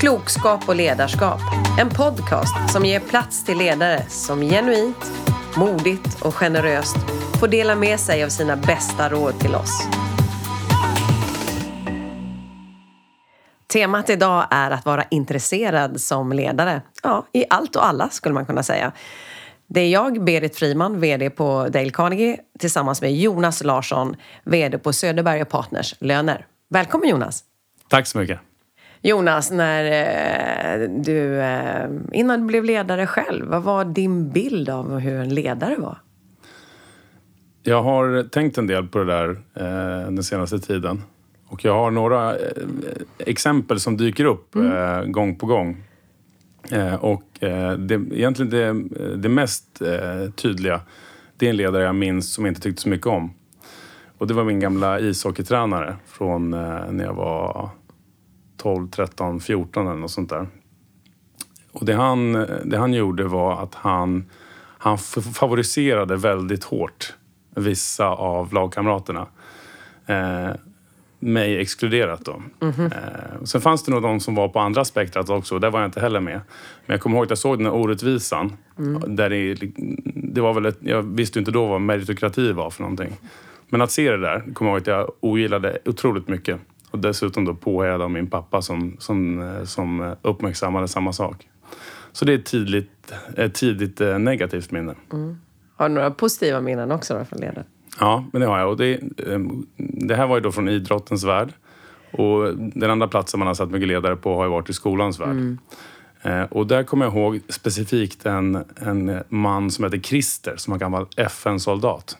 Klokskap och ledarskap. En podcast som ger plats till ledare som genuint, modigt och generöst får dela med sig av sina bästa råd till oss. Temat idag är att vara intresserad som ledare. Ja, i allt och alla skulle man kunna säga. Det är jag, Berit Friman, VD på Dale Carnegie tillsammans med Jonas Larsson, VD på Söderberg Partners Löner. Välkommen Jonas! Tack så mycket! Jonas, när eh, du, eh, innan du blev ledare själv, vad var din bild av hur en ledare var? Jag har tänkt en del på det där eh, den senaste tiden. Och jag har några exempel som dyker upp mm. gång på gång. Och det, egentligen det, det mest tydliga, det är en ledare jag minns som jag inte tyckte så mycket om. Och det var min gamla ishockeytränare från när jag var 12, 13, 14 eller något sånt där. Och det han, det han gjorde var att han, han favoriserade väldigt hårt vissa av lagkamraterna. Eh, mig exkluderat då. Mm -hmm. eh, sen fanns det nog de som var på andra spektrat också. Där var jag inte heller med. Men jag kommer ihåg att jag såg den här orättvisan. Mm. Där det, det var väl ett, jag visste inte då vad meritokrati var för någonting. Men att se det där, kommer jag ihåg att jag ogillade otroligt mycket. Och dessutom då påhejad av min pappa som, som, eh, som uppmärksammade samma sak. Så det är ett tidigt, ett tidigt eh, negativt minne. Mm. Har du några positiva minnen också då från ledare? Ja, men det har jag. Och det, ehm, det här var ju då från idrottens värld. Och den andra platsen man har satt mycket ledare på har ju varit i skolans värld. Mm. Eh, och där kommer jag ihåg specifikt en, en man som heter Christer, som var gammal FN-soldat.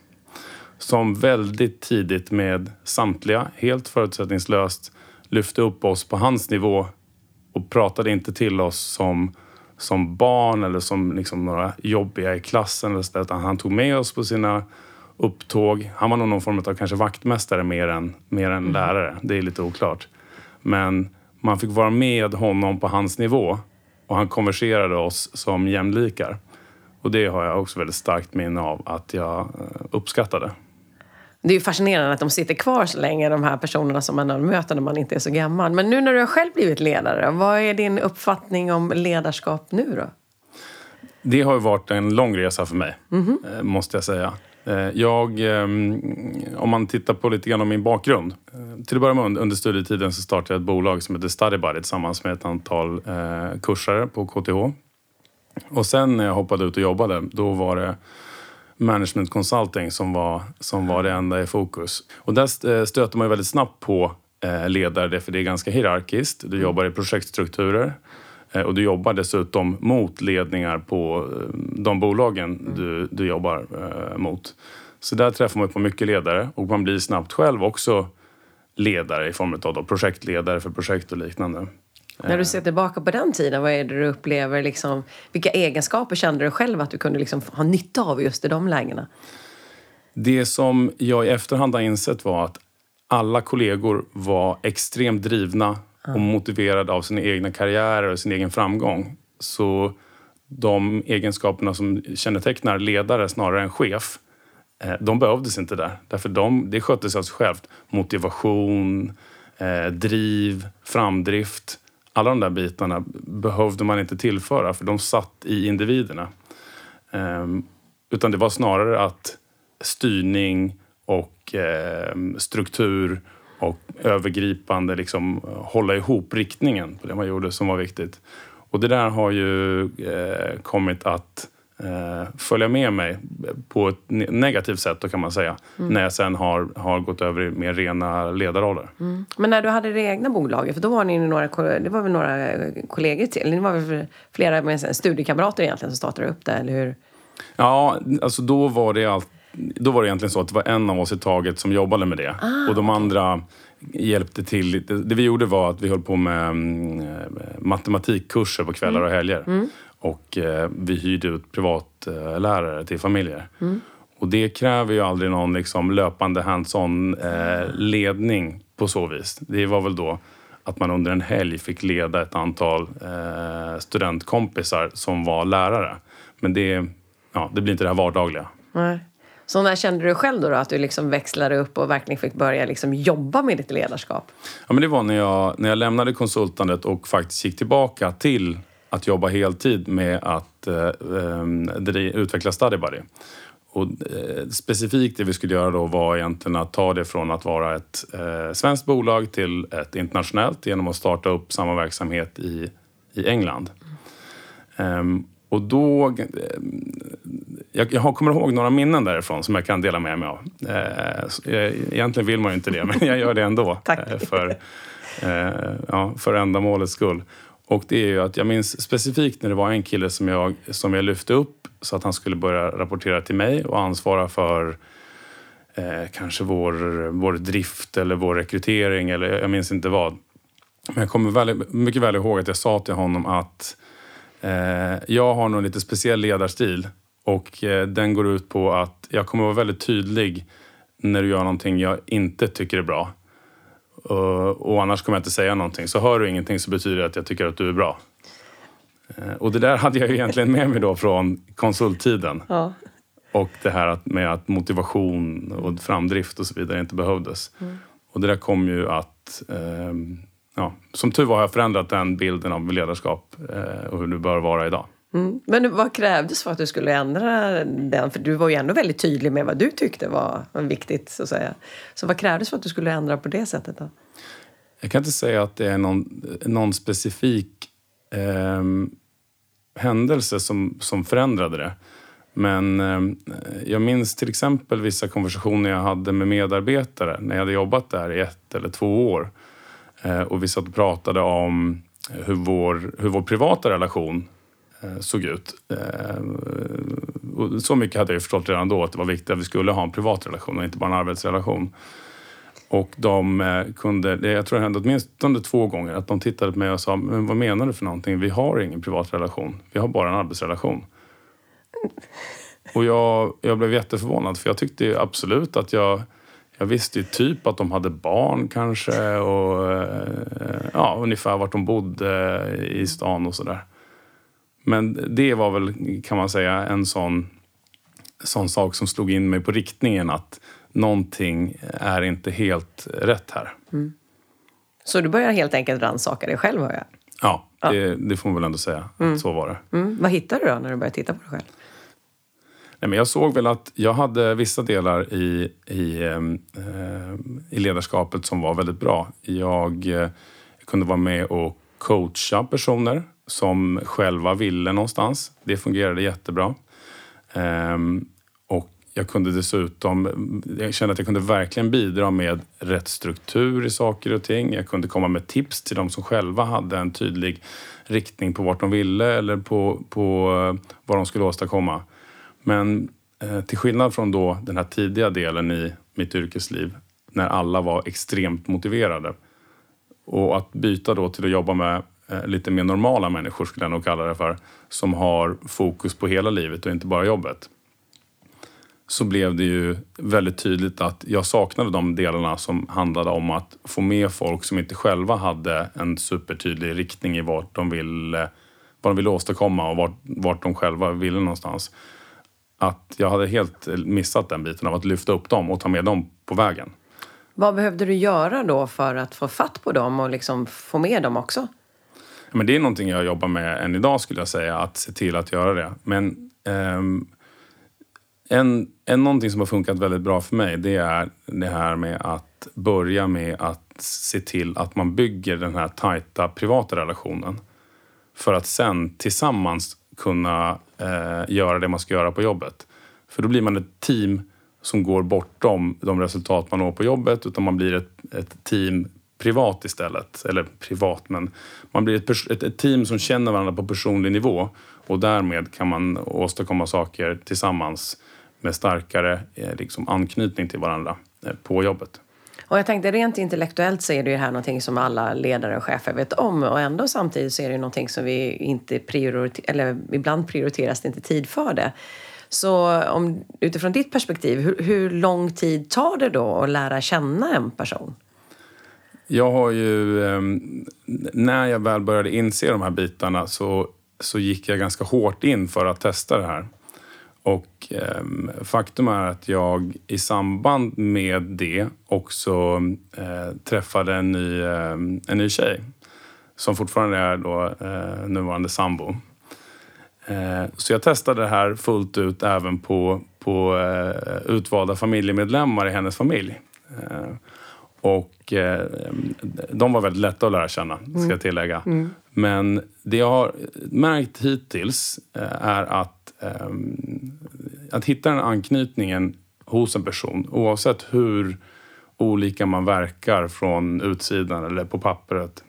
Som väldigt tidigt med samtliga, helt förutsättningslöst, lyfte upp oss på hans nivå och pratade inte till oss som, som barn eller som liksom några jobbiga i klassen. Eller så, utan han tog med oss på sina upptåg. Han var nog någon form av kanske vaktmästare mer än, mer än mm. lärare. Det är lite oklart. Men man fick vara med honom på hans nivå och han konverserade oss som jämlikar. Och det har jag också väldigt starkt minne av att jag eh, uppskattade. Det är ju fascinerande att de sitter kvar så länge, de här personerna som man möter när man inte är så gammal. Men nu när du har själv blivit ledare, vad är din uppfattning om ledarskap nu då? Det har varit en lång resa för mig, mm -hmm. måste jag säga. Eh, jag, ehm, om man tittar på lite grann om min bakgrund. Eh, till att börja med under studietiden så startade jag ett bolag som heter StudyBuddy tillsammans med ett antal kursare på KTH. Och sen när jag hoppade ut och jobbade, då var det management consulting som var, som var det enda i fokus. Och där eh, stöter man ju väldigt snabbt på eh, ledare, för det är ganska hierarkiskt. Du jobbar i projektstrukturer. Eh, och du jobbar dessutom mot ledningar på de bolagen du, du jobbar mot. Så där träffar man på mycket ledare och man blir snabbt själv också ledare i form av då projektledare för projekt och liknande. När du ser tillbaka på den tiden, vad är det du upplever? Liksom, vilka egenskaper kände du själv att du kunde liksom ha nytta av just i de lägena? Det som jag i efterhand har insett var att alla kollegor var extremt drivna och motiverad av sina egna karriärer och sin egen framgång. Så de egenskaperna som kännetecknar ledare snarare än chef, eh, de behövdes inte där. Därför de, det skötte sig av sig självt. Motivation, eh, driv, framdrift. Alla de där bitarna behövde man inte tillföra för de satt i individerna. Ehm, utan det var snarare att styrning och ehm, struktur och övergripande liksom eh, hålla ihop riktningen på det man gjorde som var viktigt. Och det där har ju eh, kommit att eh, följa med mig på ett negativt sätt då kan man säga. Mm. När jag sen har, har gått över i mer rena ledarroller. Mm. Men när du hade det egna bolaget, för då var ni några, det var väl några kollegor till? Ni var väl flera med studiekamrater egentligen som startade upp det, eller hur? Ja, alltså då var det allt då var det egentligen så att det var en av oss i taget som jobbade med det. Ah, och de andra hjälpte till. Det vi gjorde var att vi höll på med mm, matematikkurser på kvällar och mm. helger. Mm. Och eh, vi hyrde ut privatlärare till familjer. Mm. Och det kräver ju aldrig någon liksom löpande hands-on eh, ledning på så vis. Det var väl då att man under en helg fick leda ett antal eh, studentkompisar som var lärare. Men det, ja, det blir inte det här vardagliga. Nej. Så när kände du själv då, då att du liksom växlade upp och verkligen fick börja liksom jobba med ditt ledarskap? Ja, men det var när jag, när jag lämnade konsultandet och faktiskt gick tillbaka till att jobba heltid med att eh, eh, utveckla StudyBuddy. Och, eh, specifikt det vi skulle göra då var egentligen att ta det från att vara ett eh, svenskt bolag till ett internationellt genom att starta upp samma verksamhet i, i England. Mm. och då... Eh, jag, jag kommer ihåg några minnen därifrån som jag kan dela med mig av. Eh, egentligen vill man ju inte det, men jag gör det ändå. Tack. för, ja, för ändamålets skull. Och det är ju att jag minns specifikt när det var en kille som jag, som jag lyfte upp så att han skulle börja rapportera till mig och ansvara för eh, kanske vår, vår drift eller vår rekrytering eller jag minns inte vad. Men jag kommer väldigt, mycket väl ihåg att jag sa till honom att eh, jag har nog en lite speciell ledarstil och eh, den går ut på att jag kommer vara väldigt tydlig när du gör någonting jag inte tycker är bra. Och annars kommer jag inte säga någonting. Så hör du ingenting så betyder det att jag tycker att du är bra. Eh, och det där hade jag egentligen med mig då från konsulttiden. Ja. Och det här med att motivation och framdrift och så vidare inte behövdes. Mm. Och det där kom ju att... Eh, ja, som tur var har jag förändrat den bilden av ledarskap eh, och hur det bör vara idag. Mm. Men vad krävdes för att du skulle ändra den? För du var ju ändå väldigt tydlig med vad du tyckte var viktigt. Så, att säga. så vad krävdes för att du skulle ändra på det sättet? Då? Jag kan inte säga att det är någon, någon specifik eh, händelse som, som förändrade det. Men eh, jag minns till exempel vissa konversationer jag hade med medarbetare när jag hade jobbat där i ett eller två år. Eh, och vi satt och pratade om hur vår, hur vår privata relation Eh, såg ut. Eh, och så mycket hade jag förstått redan då att det var viktigt att vi skulle ha en privat relation och inte bara en arbetsrelation. Och de eh, kunde, jag tror det hände åtminstone två gånger, att de tittade på mig och sa men vad menar du för någonting? Vi har ingen privat relation. Vi har bara en arbetsrelation. Och jag, jag blev jätteförvånad för jag tyckte absolut att jag jag visste ju typ att de hade barn kanske och ja, ungefär vart de bodde i stan och sådär. Men det var väl, kan man säga, en sån, sån sak som slog in mig på riktningen att någonting är inte helt rätt här. Mm. Så du börjar helt enkelt rannsaka dig själv, hör jag? Ja, ja. Det, det, får man väl ändå säga. Mm. Så var det. Mm. Vad hittade du då när du började titta på dig själv? Nej, men jag såg väl att jag hade vissa delar i, i, eh, i ledarskapet som var väldigt bra. Jag eh, kunde vara med och coacha personer som själva ville någonstans. Det fungerade jättebra. Ehm, och jag kunde dessutom, jag kände att jag kunde verkligen bidra med rätt struktur i saker och ting. Jag kunde komma med tips till de som själva hade en tydlig riktning på vart de ville eller på, på eh, vad de skulle åstadkomma. Men eh, till skillnad från då den här tidiga delen i mitt yrkesliv när alla var extremt motiverade och att byta då till att jobba med Eh, lite mer normala människor, skulle jag nog kalla det för, som har fokus på hela livet och inte bara jobbet. Så blev det ju väldigt tydligt att jag saknade de delarna som handlade om att få med folk som inte själva hade en supertydlig riktning i vart de ville, vad de ville åstadkomma och vart, vart de själva ville någonstans. Att jag hade helt missat den biten av att lyfta upp dem och ta med dem på vägen. Vad behövde du göra då för att få fatt på dem och liksom få med dem också? Men det är någonting jag jobbar med än idag skulle jag säga, att se till att göra det. Men um, en, en, någonting som har funkat väldigt bra för mig det är det här med att börja med att se till att man bygger den här tajta privata relationen. För att sen tillsammans kunna eh, göra det man ska göra på jobbet. För då blir man ett team som går bortom de resultat man når på jobbet utan man blir ett, ett team privat istället. Eller privat, men man blir ett, ett, ett, team som känner varandra på personlig nivå och därmed kan man åstadkomma saker tillsammans med starkare eh, liksom, anknytning till varandra eh, på jobbet. Och jag tänkte rent intellektuellt så är det ju här någonting som alla ledare och chefer vet om och ändå samtidigt så är det någonting som vi inte prioriterar, eller ibland prioriteras det inte tid för det. Så om, utifrån ditt perspektiv, hur, hur lång tid tar det då att lära känna en person? Jag har ju, ehm, när jag väl började inse de här bitarna så, så gick jag ganska hårt in för att testa det här. Och eh, faktum är att jag i samband med det också eh, träffade en ny, eh, en ny tjej som fortfarande är då eh, nuvarande sambo. Eh, så jag testade det här fullt ut även på, på eh, utvalda familjemedlemmar i hennes familj. Eh, och eh, de var väldigt lätta att lära känna, ska jag tillägga. Mm. Men det jag har märkt hittills eh, är att, eh, att hitta den anknytningen hos en person, oavsett hur olika man verkar från utsidan eller på pappret.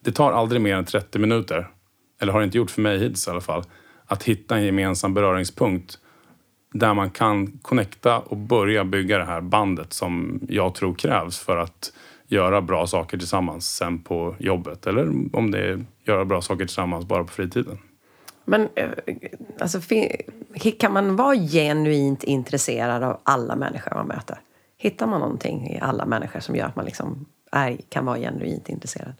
Det tar aldrig mer än 30 minuter, eller har inte gjort för mig hittills i alla fall, att hitta en gemensam beröringspunkt där man kan connecta och börja bygga det här bandet som jag tror krävs för att göra bra saker tillsammans sen på jobbet. Eller om det är göra bra saker tillsammans bara på fritiden. Men eh, alltså, kan man vara genuint intresserad av alla människor man möter? Hittar man någonting i alla människor som gör att man liksom är, kan vara genuint intresserad?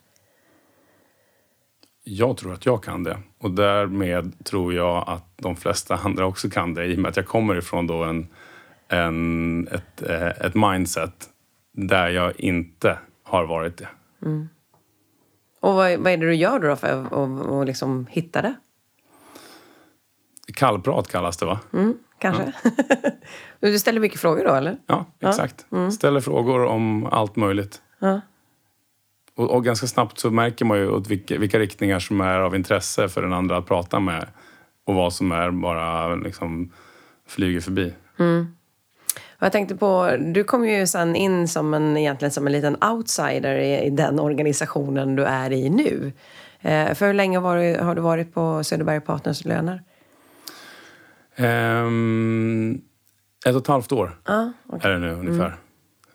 Jag tror att jag kan det. Och därmed tror jag att de flesta andra också kan det i och med att jag kommer ifrån då en, en, ett, eh, ett mindset där jag inte har varit det. Mm. Och vad, vad, är det du gör då för att och, liksom hitta det? Kallprat kallas det va? Mm, kanske. Ja. du ställer mycket frågor då eller? Ja, exakt. Ja. Mm. Ställer frågor om allt möjligt. Ja. Och, och, ganska snabbt så märker man ju åt vilka, vilka, riktningar som är av intresse för den andra att prata med. Och vad som är bara liksom flyger förbi. Mm. Och jag tänkte på, du kom ju sen in som en, egentligen som en liten outsider i, i den organisationen du är i nu. Eh, för hur länge du, har du varit på Söderberg Partners löner? Um, ett och ett halvt år ah, okay. är det nu ungefär. Mm.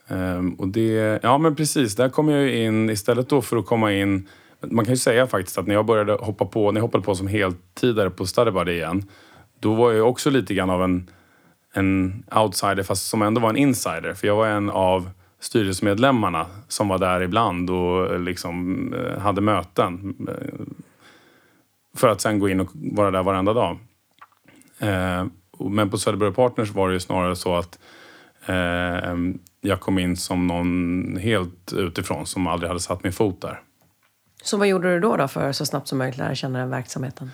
Ehm, och det, ja men precis, där kom jag in istället då för att komma in man kan ju säga faktiskt att när jag började hoppa på, när jag hoppade på som heltidare på Studybody igen, då var jag också lite grann av en, en outsider fast som ändå var en insider. För jag var en av styrelsemedlemmarna som var där ibland och eh, liksom eh, hade möten. Eh, för att sen gå in och vara där varenda dag. Ehm, men på Söderberg Partners var det ju snarare så att ehm, jag kom in som någon helt utifrån som aldrig hade satt min fot där. Så vad gjorde du då, då för att så snabbt som möjligt lära känna den verksamheten?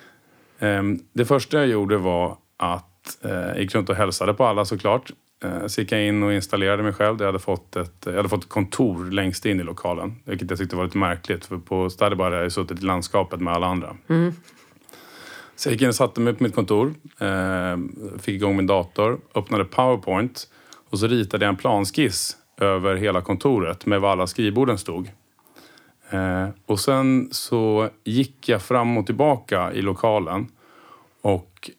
Ehm, det första jag gjorde var att eh, jag gick runt och hälsade på alla såklart. Eh, så gick jag in och installerade mig själv. Jag hade fått ett, jag hade fått ett kontor längst in i lokalen. Vilket jag tyckte var lite märkligt. För på Stadibar hade jag suttit i landskapet med alla andra. Mm. Så jag gick in och satte mig på mitt kontor. Eh, fick igång min dator. Öppnade Powerpoint. Och så ritade jag en planskiss över hela kontoret med var alla skrivborden stod. Eh, och sen så gick jag fram och tillbaka i lokalen och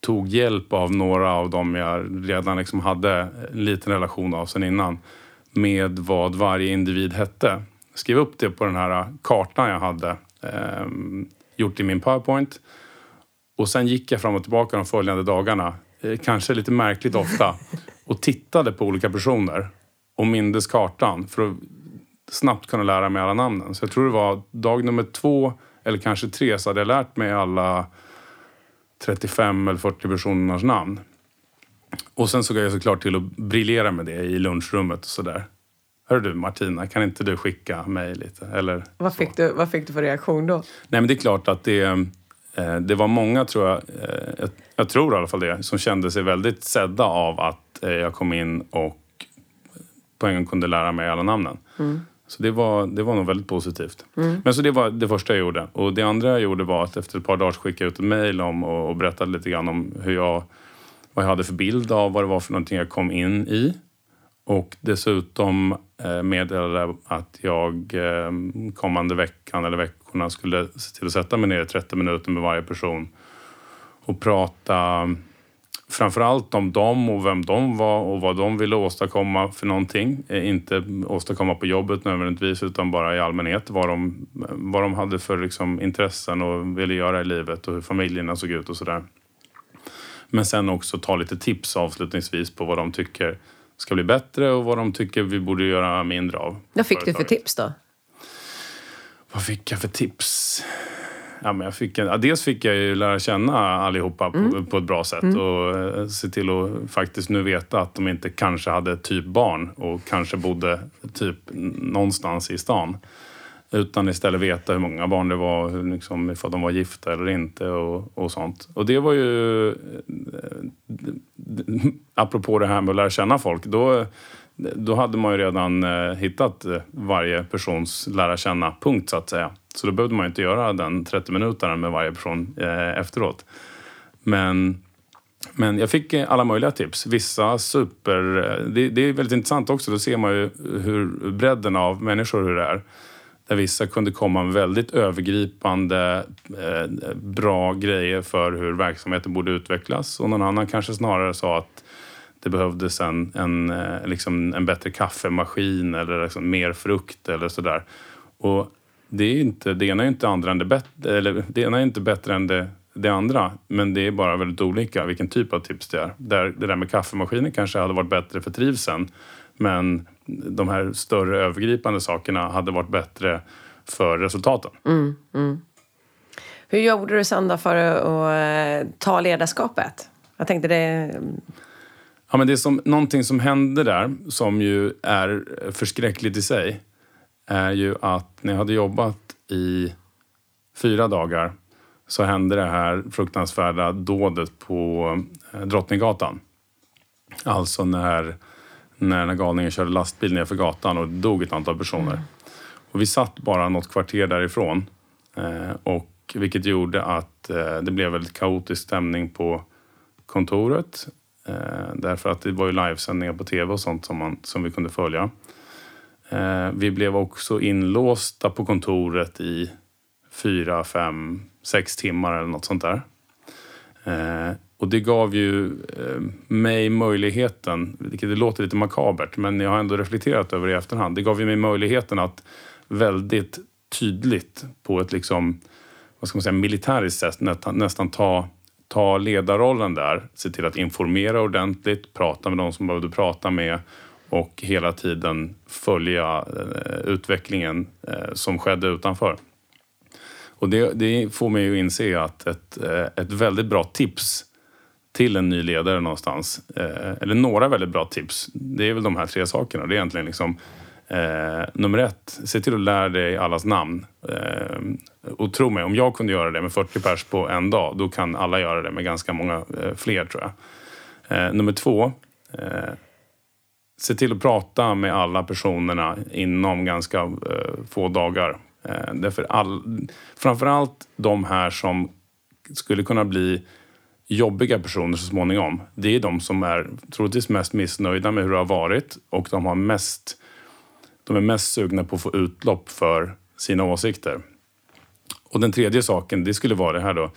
tog hjälp av några av dem jag redan liksom hade en liten relation av sen innan med vad varje individ hette. Skrev upp det på den här kartan jag hade eh, gjort i min powerpoint. Och sen gick jag fram och tillbaka de följande dagarna, eh, kanske lite märkligt ofta, och tittade på olika personer och mindes kartan för att snabbt kunna lära mig alla namnen. Så jag tror det var dag nummer två eller kanske tre så hade jag lärt mig alla 35 eller 40 personers namn. Och sen såg jag såklart till att briljera med det i lunchrummet och sådär. Hör du Martina, kan inte du skicka mig lite? Eller vad, fick du, vad fick du för reaktion då? Nej men det är klart att det, eh, det var många, tror jag, eh, jag tror i alla fall det, som kände sig väldigt sedda av att jag kom in och på en gång kunde lära mig alla namnen. Mm. Så det var, det var nog väldigt positivt. Mm. Men så det var det första jag gjorde. Och det andra jag gjorde var att efter ett par dagar skickade jag ut ett mejl om och, och berättade lite grann om hur jag, vad jag hade för bild av vad det var för någonting jag kom in i. Och dessutom eh, meddelade att jag eh, kommande veckan eller veckorna skulle se till att sätta mig ner i 30 minuter med varje person och prata framförallt om dem och vem de var och vad de ville åstadkomma för någonting. Eh, inte åstadkomma på jobbet nödvändigtvis utan bara i allmänhet. Vad de, vad de hade för liksom, intressen och ville göra i livet och hur familjerna såg ut och sådär. Men sen också ta lite tips avslutningsvis på vad de tycker ska bli bättre och vad de tycker vi borde göra mindre av. Vad fick företaget. du för tips då? Vad fick jag för tips? Ja, men jag fick en, ja, dels fick jag ju lära känna allihopa på, Mm. på ett bra sätt och eh, se till att faktiskt nu veta att de inte kanske hade typ barn och kanske bodde typ någonstans i stan. Utan istället veta hur många barn det var, hur, liksom, ifall de var gifta eller inte och, och sånt. Och det var ju, eh, apropå det här med att lära känna folk, då, då hade man ju redan eh, hittat varje persons lära känna-punkt så att säga. Så då behövde man inte göra den 30 minuterna med varje person eh, efteråt. Men, men jag fick eh, alla möjliga tips. Vissa super... Eh, det, det är väldigt intressant också. Då ser man ju hur bredden av människor hur det är. Där vissa kunde komma med väldigt övergripande eh, bra grejer för hur verksamheten borde utvecklas. Och någon annan kanske snarare sa att det behövdes en, en, eh, liksom en bättre kaffemaskin eller liksom mer frukt eller sådär. Och det, är inte, det ena är inte andra än det, bet- eller, det ena är inte bättre än det, det andra. Men det är bara väldigt olika vilken typ av tips det är. Där, det där med kaffemaskinen kanske hade varit bättre för trivseln. Men de här större övergripande sakerna hade varit bättre för resultaten. Hur gjorde du sen då för att eh, ta ledarskapet? Jag tänkte det... Ja, men det är som, någonting som hände där, som ju är förskräckligt i sig, är ju att när jag hade jobbat i fyra dagar så hände det här fruktansvärda dådet på eh, Drottninggatan. Alltså när, när den här galningen körde lastbil nerför gatan och det dog ett antal personer. Och vi satt bara något kvarter därifrån. Eh, och vilket gjorde att eh, det blev väldigt kaotisk stämning på kontoret. Därför att det var ju livesändningar på tv och sånt som, man, som vi kunde följa. Eh, vi blev också inlåsta på kontoret i fyra, fem, sex timmar eller något sånt där. Eh, och det gav ju eh, mig möjligheten, vilket det låter lite makabert, men jag har ändå reflekterat över det i efterhand. Det gav ju mig möjligheten att väldigt tydligt på ett liksom, vad ska man säga, militäriskt sätt nästan, nästan ta, ta ledarrollen där. Se till att informera ordentligt, prata med de som behövde prata med och hela tiden följa eh, utvecklingen eh, som skedde utanför. Och det, det får mig att inse att ett, eh, ett väldigt bra tips till en ny ledare någonstans, eh, eller några väldigt bra tips, det är väl de här tre sakerna. Det är egentligen liksom eh, nummer ett, se till att lära dig allas namn. Eh, och tro mig, om jag kunde göra det med 40 pers på en dag, då kan alla göra det med ganska många eh, fler tror jag. Eh, nummer två, eh, se till att prata med alla personerna inom ganska eh, få dagar. Eh, därför all, framförallt de här som skulle kunna bli jobbiga personer så småningom. Det är de som är troligtvis mest missnöjda med hur det har varit och de, har mest, de är mest sugna på att få utlopp för sina åsikter. Och den tredje saken, det skulle vara det här då.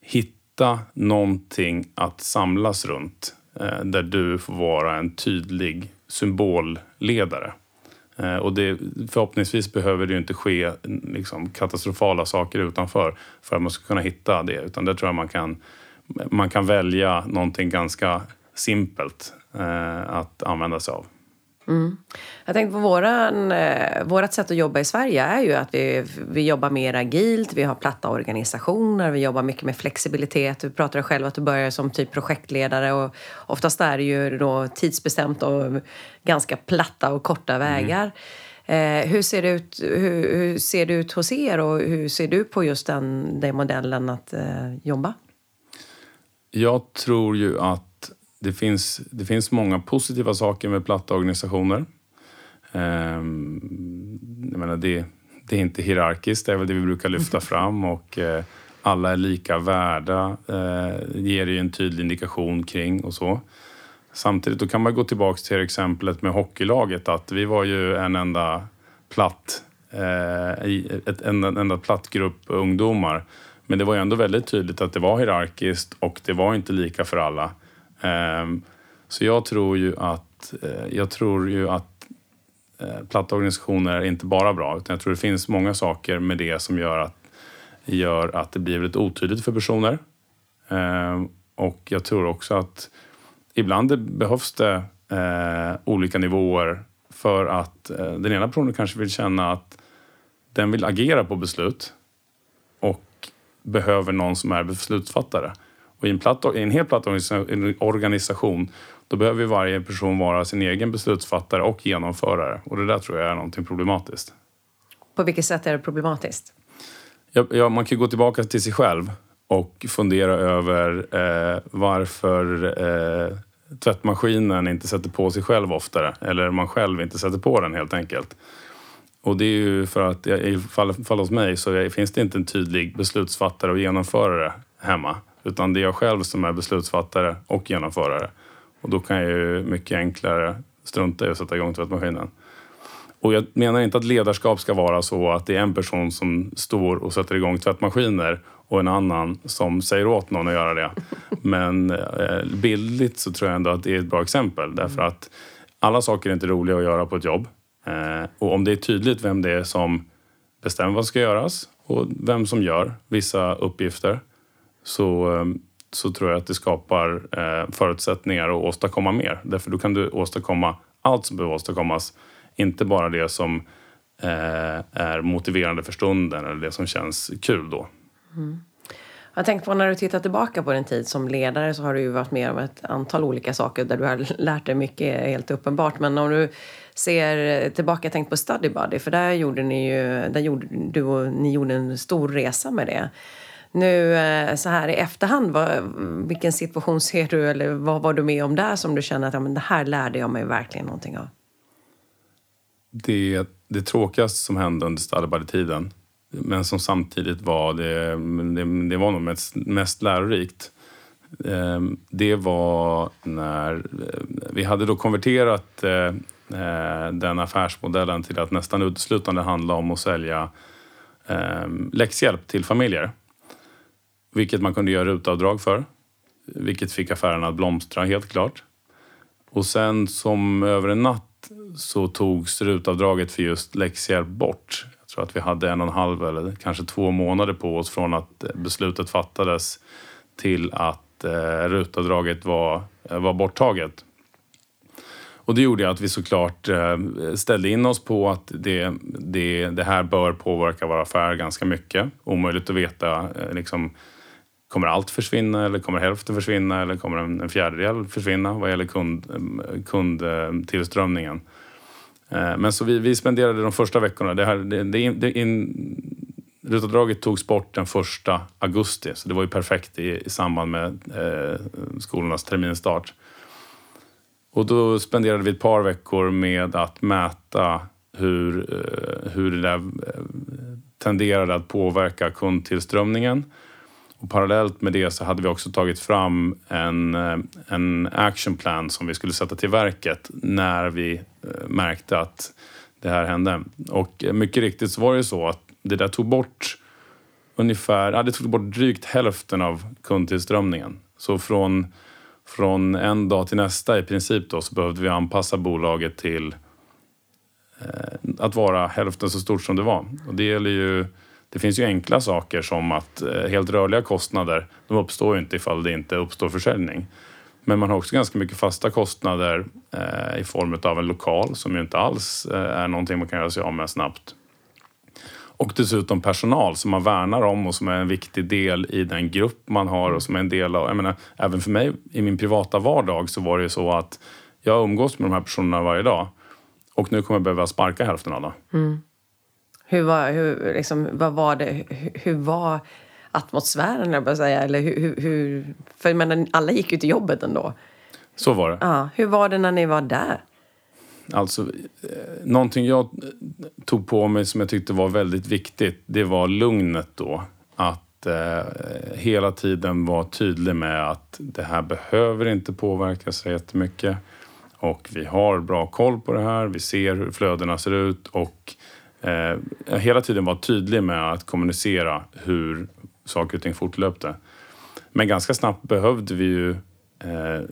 Hitta någonting att samlas runt Eh, där du får vara en tydlig symbolledare. Eh, och det, förhoppningsvis behöver det ju inte ske mm, liksom, katastrofala saker utanför för att man ska kunna hitta det. Utan där tror jag man kan, man kan välja någonting ganska simpelt eh, att använda sig av. Jag tänkte på våran, eh, vårat sätt att jobba i Sverige är ju att vi, vi jobbar mer agilt, vi har platta organisationer, vi jobbar mycket med flexibilitet. Du pratade själv att du började som typ projektledare och oftast är det ju då tidsbestämt och ganska platta och korta vägar. Eh, hur, ser det ut, hur, hur ser det ut hos er och hur ser du på just den, den modellen att eh, jobba? Jag tror ju att det finns, det finns många positiva saker med platta organisationer. Ehm, jag menar det, det är inte hierarkiskt, det är väl det vi brukar lyfta fram. Och eh, alla är lika värda, eh, ger ju en tydlig indikation kring och så. Samtidigt då kan man gå tillbaka till exemplet med hockeylaget att vi var ju en enda platt, eh, ett, en, en enda platt grupp ungdomar. Men det var ju ändå väldigt tydligt att det var hierarkiskt och det var inte lika för alla. Ehm, så jag tror ju att, eh, jag tror ju att eh, platta organisationer är inte bara bra utan jag tror det finns många saker med det som gör att, gör att det blir väldigt otydligt för personer. Ehm, och jag tror också att ibland det behövs det eh, olika nivåer för att den ena personen kanske vill känna att den vill agera på beslut och behöver någon som är beslutsfattare. Och i en, platt, i en helt platt organisation då behöver varje person vara sin egen beslutsfattare och genomförare. Och det där tror jag är någonting problematiskt. På vilket sätt är det problematiskt? Ja, ja man kan gå tillbaka till sig själv och fundera över eh, varför eh, tvättmaskinen inte sätter på sig själv oftare. Eller man själv inte sätter på den helt enkelt. Och det är ju för att i fall, fall hos mig så finns det inte en tydlig beslutsfattare och genomförare hemma. Utan det är jag själv som är beslutsfattare och genomförare. Och då kan jag ju mycket enklare strunta i att sätta igång tvättmaskinen. Och jag menar inte att ledarskap ska vara så att det är en person som står och sätter igång tvättmaskiner och en annan som säger åt någon att göra det. Men eh, bildligt så tror jag ändå att det är ett bra exempel därför att alla saker är inte roliga att göra på ett jobb. Eh, och om det är tydligt vem det är som bestämmer vad som ska göras och vem som gör vissa uppgifter så, ehm, så tror jag att det skapar eh, förutsättningar att åstadkomma mer. Därför då kan du åstadkomma allt som behöver åstadkommas. Inte bara det som eh, är motiverande för stunden eller det som känns kul då. Mm. Jag tänkte på när du tittar tillbaka på din tid som ledare så har du ju varit med om ett antal olika saker där du har lärt dig mycket, helt uppenbart. Men om du ser tillbaka, tänk på Study Buddy, för där gjorde ni ju, där gjorde du och ni gjorde en stor resa med det. Nu eh, så här i efterhand, vad, vilken situation ser du eller vad var du med om där som du känner att ja, men det här lärde jag mig verkligen någonting av? Det, det tråkigaste som hände under Study Buddy-tiden men som samtidigt var det, det, det var nog mest, mest lärorikt. Eh, det var när eh, vi hade då konverterat den affärsmodellen till att nästan uteslutande handla om att sälja läxhjälp till familjer. Vilket man kunde göra rutavdrag för. Vilket fick affärerna att blomstra helt klart. Och sen som över en natt så togs rutavdraget för just läxhjälp bort Jag tror att vi hade en och en halv eller kanske två månader på oss från att beslutet fattades till att eh, rutavdraget var, eh, var borttaget. Och det gjorde att vi såklart eh, ställde in oss på att det, det, det här bör påverka vår affär ganska mycket. Omöjligt att veta eh, liksom, Kommer allt försvinna eller kommer hälften försvinna eller kommer en, en fjärdedel försvinna vad gäller kund, kundtillströmningen? Eh, eh, men så vi, vi spenderade de första veckorna, det här, det, det, det in, Rutavdraget togs bort den första augusti, så det var ju perfekt i, i samband med eh, skolornas terminstart. Och då spenderade vi ett par veckor med att mäta hur, eh, hur det där eh, tenderade att påverka kundtillströmningen och parallellt med det så hade vi också tagit fram en, eh, en action plan som vi skulle sätta till verket när vi eh, märkte att det här hände. Och eh, mycket riktigt så var det så att det där tog bort ungefär, ja, det tog bort drygt hälften av kundtillströmningen. Så från, från en dag till nästa i princip då så behövde vi anpassa bolaget till eh, att vara hälften så stort som det var. Och det gäller ju det finns ju enkla saker som att eh, helt rörliga kostnader, de uppstår ju inte ifall det inte uppstår försäljning. Men man har också ganska mycket fasta kostnader eh, i form av en lokal som ju inte alls eh, är någonting man kan göra sig av med snabbt. Och dessutom personal som man värnar om och som är en viktig del i den grupp man har och som är en del av... Jag menar, även för mig i min privata vardag så var det ju så att jag umgås med de här personerna varje dag och nu kommer jag behöva sparka hälften av dem. Mm. Hur var, hur, liksom, vad var det, hur, hur var atmosfären, jag bara säga? Eller hur, hur, för jag menar, alla gick ju till jobbet ändå. Så var det. Ja, hur var det när ni var där? Alltså, eh, någonting jag tog på mig som jag tyckte var väldigt viktigt, det var lugnet då. Att eh, hela tiden vara tydlig med att det här behöver inte påverka så jättemycket. Och vi har bra koll på det här, vi ser hur flödena ser ut och eh, hela tiden vara tydlig med att kommunicera hur saker och ting fortlöpte. Men ganska snabbt behövde vi ju eh,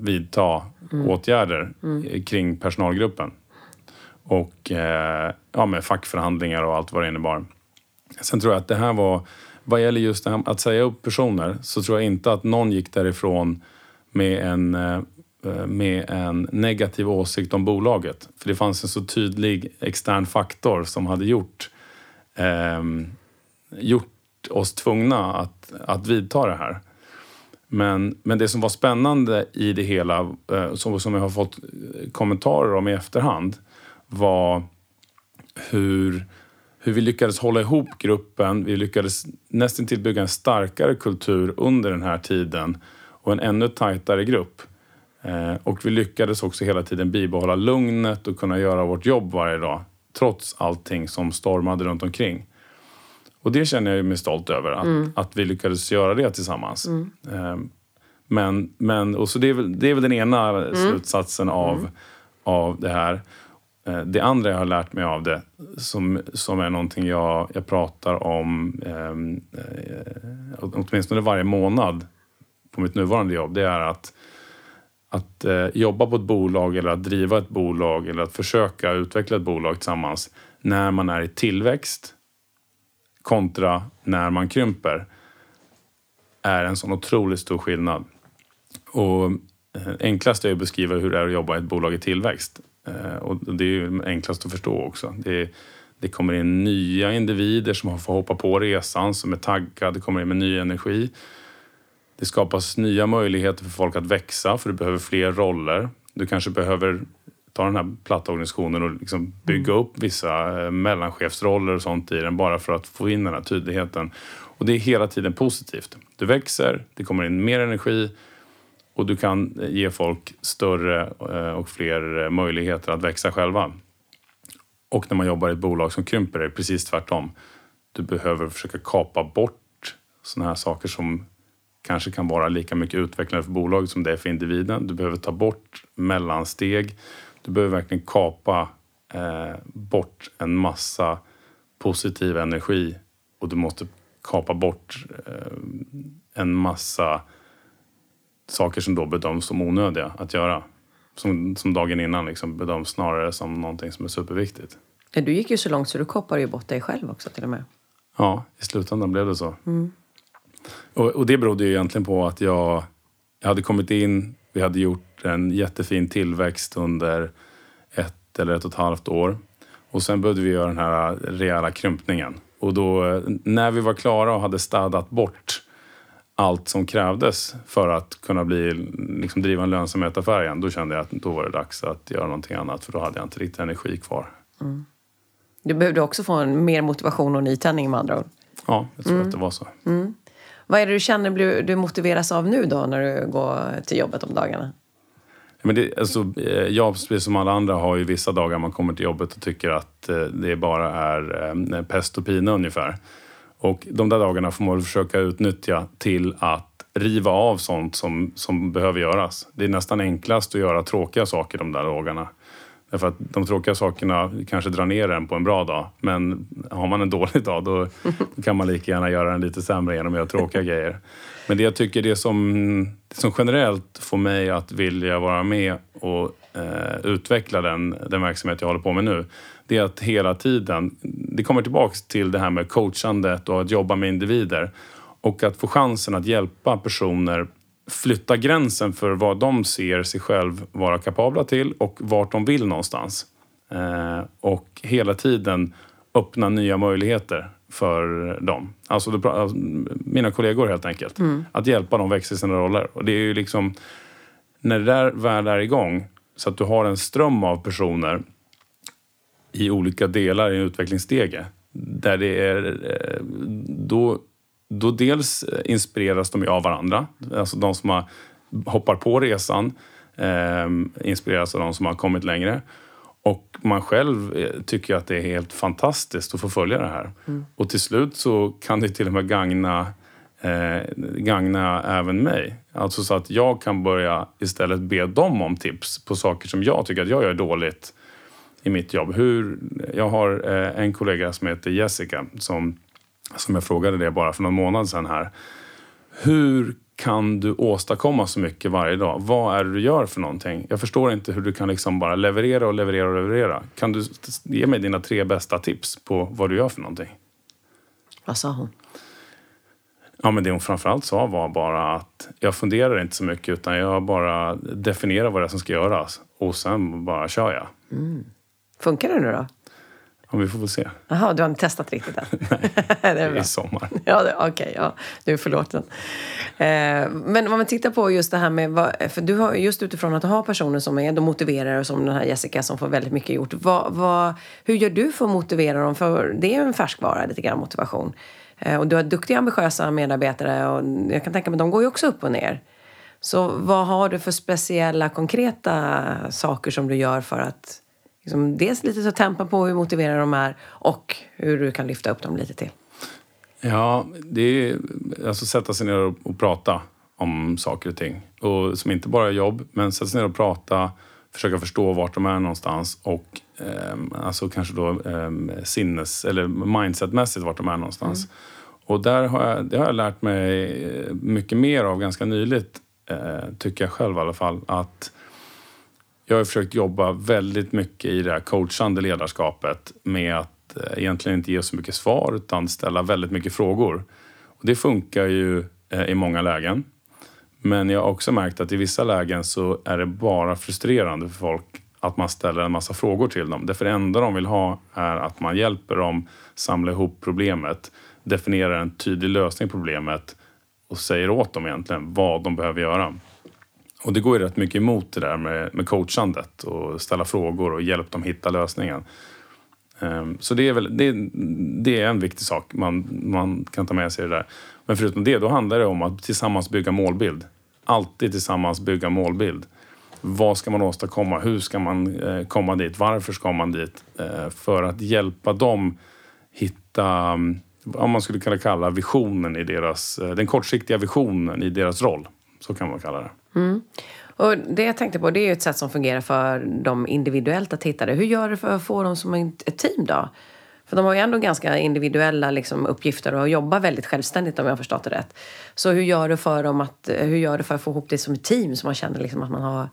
vidta mm. åtgärder mm. kring personalgruppen. Och eh, ja, med fackförhandlingar och allt vad det innebar. Sen tror jag att det här var, vad gäller just det här, att säga upp personer, så tror jag inte att någon gick därifrån med en Eh, Eh, med en negativ åsikt om bolaget. För det fanns en så tydlig extern faktor som hade gjort, eh, gjort oss tvungna att, att vidta det här. Men, men det som var spännande i det hela, eh, som, som jag har fått eh, kommentarer om i efterhand, var hur, hur vi lyckades hålla ihop gruppen. Vi lyckades nästan till bygga en starkare kultur under den här tiden och en ännu tajtare grupp. Eh, och vi lyckades också hela tiden bibehålla lugnet och kunna göra vårt jobb varje dag trots allting som stormade runt omkring. Och det känner jag mig stolt över, att, mm. att vi lyckades göra det tillsammans. Mm. Eh, men, men, och så det, är väl, det är väl den ena mm. slutsatsen av, mm. av det här. Eh, det andra jag har lärt mig av det, som, som är någonting jag, jag pratar om ehm, eh, åtminstone varje månad på mitt nuvarande jobb, det är att, att eh, jobba på ett bolag eller att driva ett bolag eller att försöka utveckla ett bolag tillsammans när man är i tillväxt kontra när man krymper är en sån otroligt stor skillnad. Och eh, enklast är att beskriva hur det är att jobba i ett bolag i tillväxt. Eh, och det är ju enklast att förstå också. Det, det kommer in nya individer som får hoppa på resan, som är taggade, det kommer in med ny energi. Det skapas nya möjligheter för folk att växa, för du behöver fler roller. Du kanske behöver ta den här platta organisationen och liksom bygga mm. upp vissa eh, mellanchefsroller och sånt i den bara för att få in den här tydligheten. Och det är hela tiden positivt. Du växer, det kommer in mer energi och du kan ge folk större eh, och fler möjligheter att växa själva. Och när man jobbar i ett bolag som krymper är det precis tvärtom. Du behöver försöka kapa bort sådana här saker som kanske kan vara lika mycket utvecklande för bolaget som det är för individen. Du behöver ta bort mellansteg. Du behöver verkligen kapa eh, bort en massa positiv energi och du måste kapa bort eh, en massa saker som då bedöms som onödiga att göra. Som, som dagen innan liksom bedöms snarare som någonting som är superviktigt. Du gick ju så långt så du koppade ju bort dig själv också till och med. Ja, i slutändan blev det så. Mm. Och, och, det berodde ju egentligen på att jag, jag hade kommit in, vi hade gjort en jättefin tillväxt under ett eller ett och ett halvt år. Och sen började vi göra den här rejäla krympningen. Och då när vi var klara och hade städat bort allt som krävdes för att kunna bli, liksom driva en lönsamhetsaffär igen, då kände jag att då var det dags att göra någonting annat för då hade jag inte riktigt energi kvar. Mm. Du behövde också få en mer motivation och nytändning med andra ord? Ja, jag tror mm. att det var så. Mm. Vad är det du känner du motiveras av nu då när du går till jobbet om dagarna? Men det, alltså, eh, jag, precis som alla andra, har ju vissa dagar man kommer till jobbet och tycker att eh, det bara är eh, pest och pina ungefär. Och de där dagarna får man försöka utnyttja till att riva av sånt som, som behöver göras. Det är nästan enklast att göra tråkiga saker de där dagarna. Därför att de tråkiga sakerna kanske drar ner en på en bra dag. Men har man en dålig dag då, kan man lika gärna göra den lite sämre genom att göra tråkiga grejer. Men det jag tycker det som, det som generellt får mig att vilja vara med och eh, utveckla den, den verksamhet jag håller på med nu. Det är att hela tiden, det kommer tillbaks till det här med coachandet och att jobba med individer. Och att få chansen att hjälpa personer flytta gränsen för vad de ser sig själv vara kapabla till och vart de vill någonstans. Eh, och hela tiden öppna nya möjligheter för dem. Alltså, alltså mina kollegor helt enkelt. Mm. Att hjälpa dem växa i sina roller. Och det är ju liksom, när det där väl är igång så att du har en ström av personer i olika delar i en utvecklingsstege. Där det är, eh, då då dels inspireras de av varandra. Alltså de som har, hoppar på resan eh, inspireras av de som har kommit längre. Och man själv eh, tycker att det är helt fantastiskt att få följa det här. Mm. Och till slut så kan det till och med gagna, eh, gagna även mig. Alltså så att jag kan börja istället be dem om tips på saker som jag tycker att jag gör dåligt i mitt jobb. Hur, jag har eh, en kollega som heter Jessica som som jag frågade det bara för någon månad sedan här. Hur kan du åstadkomma så mycket varje dag? Vad är det du gör för någonting? Jag förstår inte hur du kan liksom bara leverera och leverera och leverera. Kan du ge mig dina tre bästa tips på vad du gör för någonting? Vad sa hon? Ja, men det hon framförallt sa var bara att jag funderar inte så mycket utan jag bara definierar vad det är som ska göras och sen bara kör jag. Mm. Funkar det nu då? Ja, vi får väl se. Jaha, du har inte testat riktigt än? det är bra. I sommar. Ja, Okej, okay, ja. du är förlåten. Eh, men om man tittar på just det här med... Vad, för du har just utifrån att ha personer som är de motiverare, som den här Jessica som får väldigt mycket gjort. Vad, vad, hur gör du för att motivera dem? För det är en färskvara, lite grann motivation. Eh, och du har duktiga, ambitiösa medarbetare och jag kan tänka mig de går ju också upp och ner. Så vad har du för speciella, konkreta saker som du gör för att liksom, dels lite ta tempen på hur motiverade de är och hur du kan lyfta upp dem lite till? Ja, det är alltså sätta sig ner och, och prata om saker och ting. Och som inte bara är jobb, men sätta sig ner och prata, försöka förstå vart de är någonstans och eh, alltså kanske då eh, sinnes eller mindsetmässigt vart de är någonstans. Mm. Och där har jag, det har jag lärt mig mycket mer av ganska nyligt, eh, tycker jag själv i alla fall. Att jag har försökt jobba väldigt mycket i det här coachande ledarskapet med att eh, egentligen inte ge så mycket svar utan ställa väldigt mycket frågor. Och det funkar ju eh, i många lägen. Men jag har också märkt att i vissa lägen så är det bara frustrerande för folk att man ställer en massa frågor till dem. Därför det enda de vill ha är att man hjälper dem samla ihop problemet, definierar en tydlig lösning på problemet och säger åt dem egentligen vad de behöver göra. Och det går ju rätt mycket emot det där med, med coachandet och ställa frågor och hjälp dem hitta lösningen. Ehm, så det är, väl, det, det, är en viktig sak man, man kan ta med sig det där. Men förutom det, då handlar det om att tillsammans bygga målbild. Alltid tillsammans bygga målbild. Vad ska man åstadkomma? Hur ska man eh, komma dit? Varför ska man dit? Eh, för att hjälpa dem hitta, mm, vad man skulle kunna kalla visionen i deras, eh, den kortsiktiga visionen i deras roll. Så kan man kalla det. Mm. Och det jag tänkte på, det är ju ett sätt som fungerar för dem individuellt att hitta det. Hur gör du för att få dem som ett team då? För de har ju ändå ganska individuella liksom, uppgifter och jobbar väldigt självständigt om jag har förstått det rätt. Så hur gör du för, dem att, hur gör du för att få ihop det som ett team så man känner liksom att man har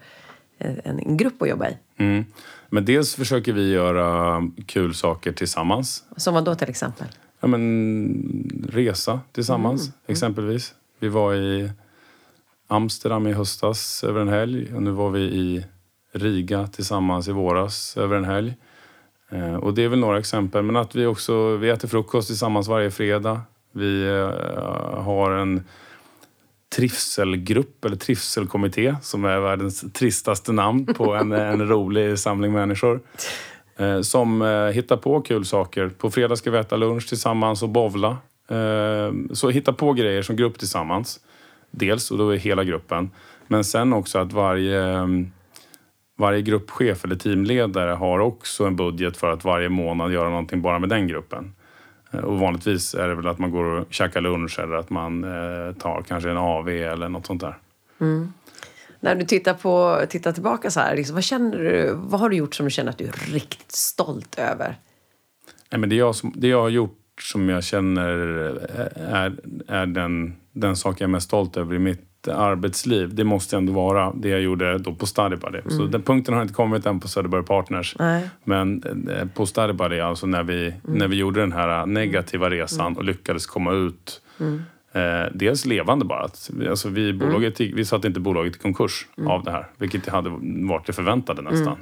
en grupp att jobba i? Mm. Men dels försöker vi göra kul saker tillsammans. Som vad då till exempel? Ja, men resa tillsammans mm. exempelvis. Vi var i Amsterdam i höstas över en helg och nu var vi i Riga tillsammans i våras över en helg. Eh, och det är väl några exempel. Men att vi också vi äter frukost tillsammans varje fredag. Vi eh, har en trivselgrupp eller trivselkommitté som är världens tristaste namn på en, en rolig samling människor. Eh, som hittar på kul saker. På fredag ska vi äta lunch tillsammans och bovla. Så hitta på grejer som grupp tillsammans. Dels, och då är hela gruppen. Men sen också att varje, mm, varje gruppchef eller teamledare har också en budget för att varje månad göra någonting bara med den gruppen. Eh, och vanligtvis är det väl att man går och käkar lunch eller att man eh, tar kanske en AV eller något sånt där. Mm. När du tittar, på, tittar tillbaka så här, liksom, vad, känner du, vad har du gjort som du känner att du är riktigt stolt över? Nej, men det, jag som, det jag har gjort som jag känner är, är den, den sak jag är mest stolt över i mitt arbetsliv. Det måste ändå vara det jag gjorde då på StudyBuddy. Mm. Så den punkten har inte kommit än på Söderberg Partners. Nej. Men eh, på StudyBuddy, alltså när vi, mm. när vi gjorde den här negativa resan mm. och lyckades komma ut mm. Eh, dels levande bara. Alltså vi, mm. bolaget, vi satte inte bolaget i konkurs mm. av det här, vilket hade varit det förväntade nästan.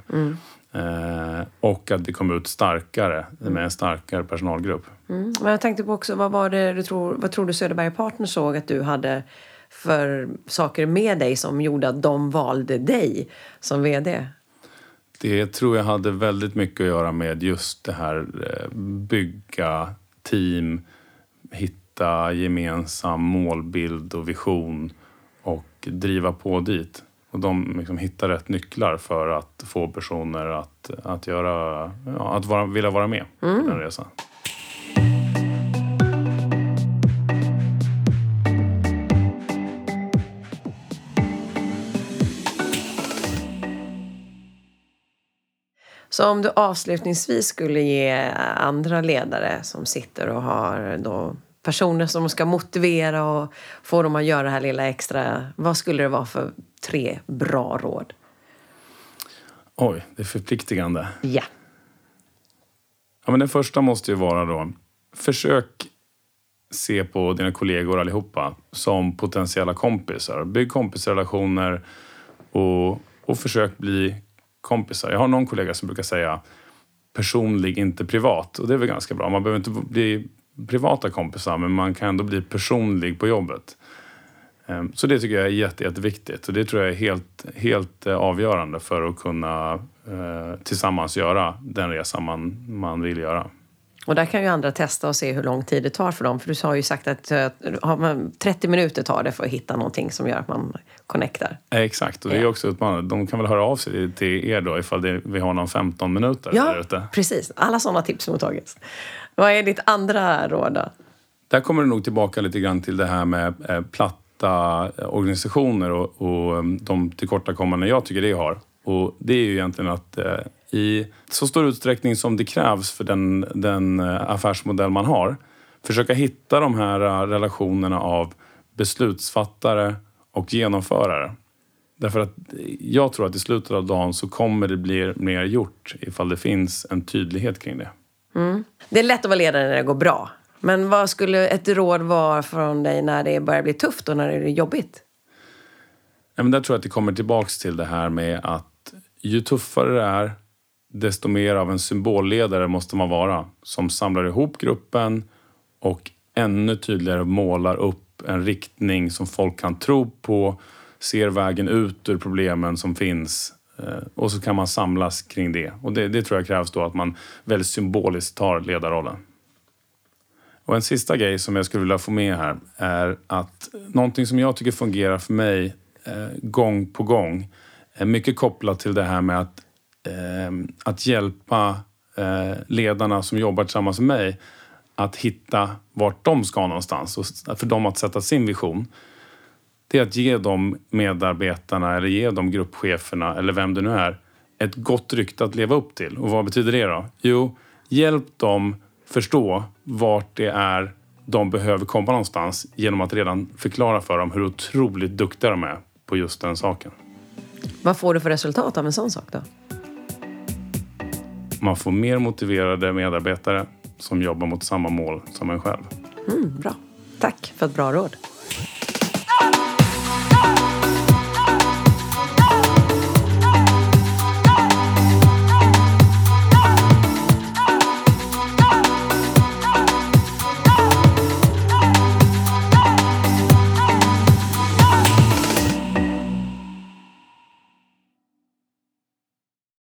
Eh, och att vi kom ut starkare med en starkare personalgrupp. Mm. Men jag tänkte på också, vad var det du tror, vad tror du Söderberg Partners såg att du hade för saker med dig som gjorde att de valde dig som VD? Det tror jag hade väldigt mycket att göra med just det här eh, bygga team, hitta gemensam målbild och vision och driva på dit. Och de liksom hittar rätt nycklar för att få personer att, att, göra, ja, att vara, vilja vara med mm. på den resan. Så om du avslutningsvis skulle ge andra ledare som sitter och har då personer som ska motivera och få dem att göra det här lilla extra. Vad skulle det vara för tre bra råd? Oj, det är förpliktigande. Ja. Ja, men den första måste ju vara då, försök se på dina kollegor allihopa som potentiella kompisar. Bygg kompisrelationer och, och försök bli kompisar. Jag har någon kollega som brukar säga personlig, inte privat. Och det är väl ganska bra. Man behöver inte bli privata kompisar men man kan ändå bli personlig på jobbet. Ehm, så det tycker jag är jätte, jätteviktigt och det tror jag är helt, helt eh, avgörande för att kunna eh, tillsammans göra den resa man, man vill göra. Och där kan ju andra testa och se hur lång tid det tar för dem. För du har ju sagt att 30 eh, minuter tar det för att hitta någonting som gör att man connectar. Exakt, och det är också utmanande. De kan väl höra av sig till er då ifall det, vi har någon 15 minuter ja, där ute. precis. Alla sådana tips mottagits. Vad är ditt andra råd då? Där kommer det nog tillbaka lite grann till det här med platta organisationer och, och de tillkortakommanden jag tycker det har. Och det är ju egentligen att eh, i så stor utsträckning som det krävs för den, den eh, affärsmodell man har, försöka hitta de här eh, relationerna av beslutsfattare och genomförare. Därför att jag tror att i slutet av dagen så kommer det bli mer gjort ifall det finns en tydlighet kring det. Mm. Det är lätt att vara ledare när det går bra. Men vad skulle ett råd vara från dig när det börjar bli tufft och när det är jobbigt? Ja, men där tror jag att det kommer tillbaks till det här med att ju tuffare det är, desto mer av en symbolledare måste man vara som samlar ihop gruppen och ännu tydligare målar upp en riktning som folk kan tro på, ser vägen ut ur problemen som finns eh, och så kan man samlas kring det. Och det, det tror jag krävs då att man väldigt symboliskt tar ledarrollen. Och en sista grej som jag skulle vilja få med här är att någonting som jag tycker fungerar för mig eh, gång på gång mycket kopplat till det här med att, Ehm, att hjälpa eh, ledarna som jobbar tillsammans med mig att hitta vart de ska någonstans och för dem att sätta sin vision. Det är att ge de medarbetarna eller ge de gruppcheferna eller vem det nu är ett gott rykte att leva upp till. Och vad betyder det då? Jo, hjälp dem förstå vart det är de behöver komma någonstans genom att redan förklara för dem hur otroligt duktiga de är på just den saken. Vad får du för resultat av en sån sak då? Man får mer motiverade medarbetare som jobbar mot samma mål som en själv. Mm, bra. Tack för ett bra råd.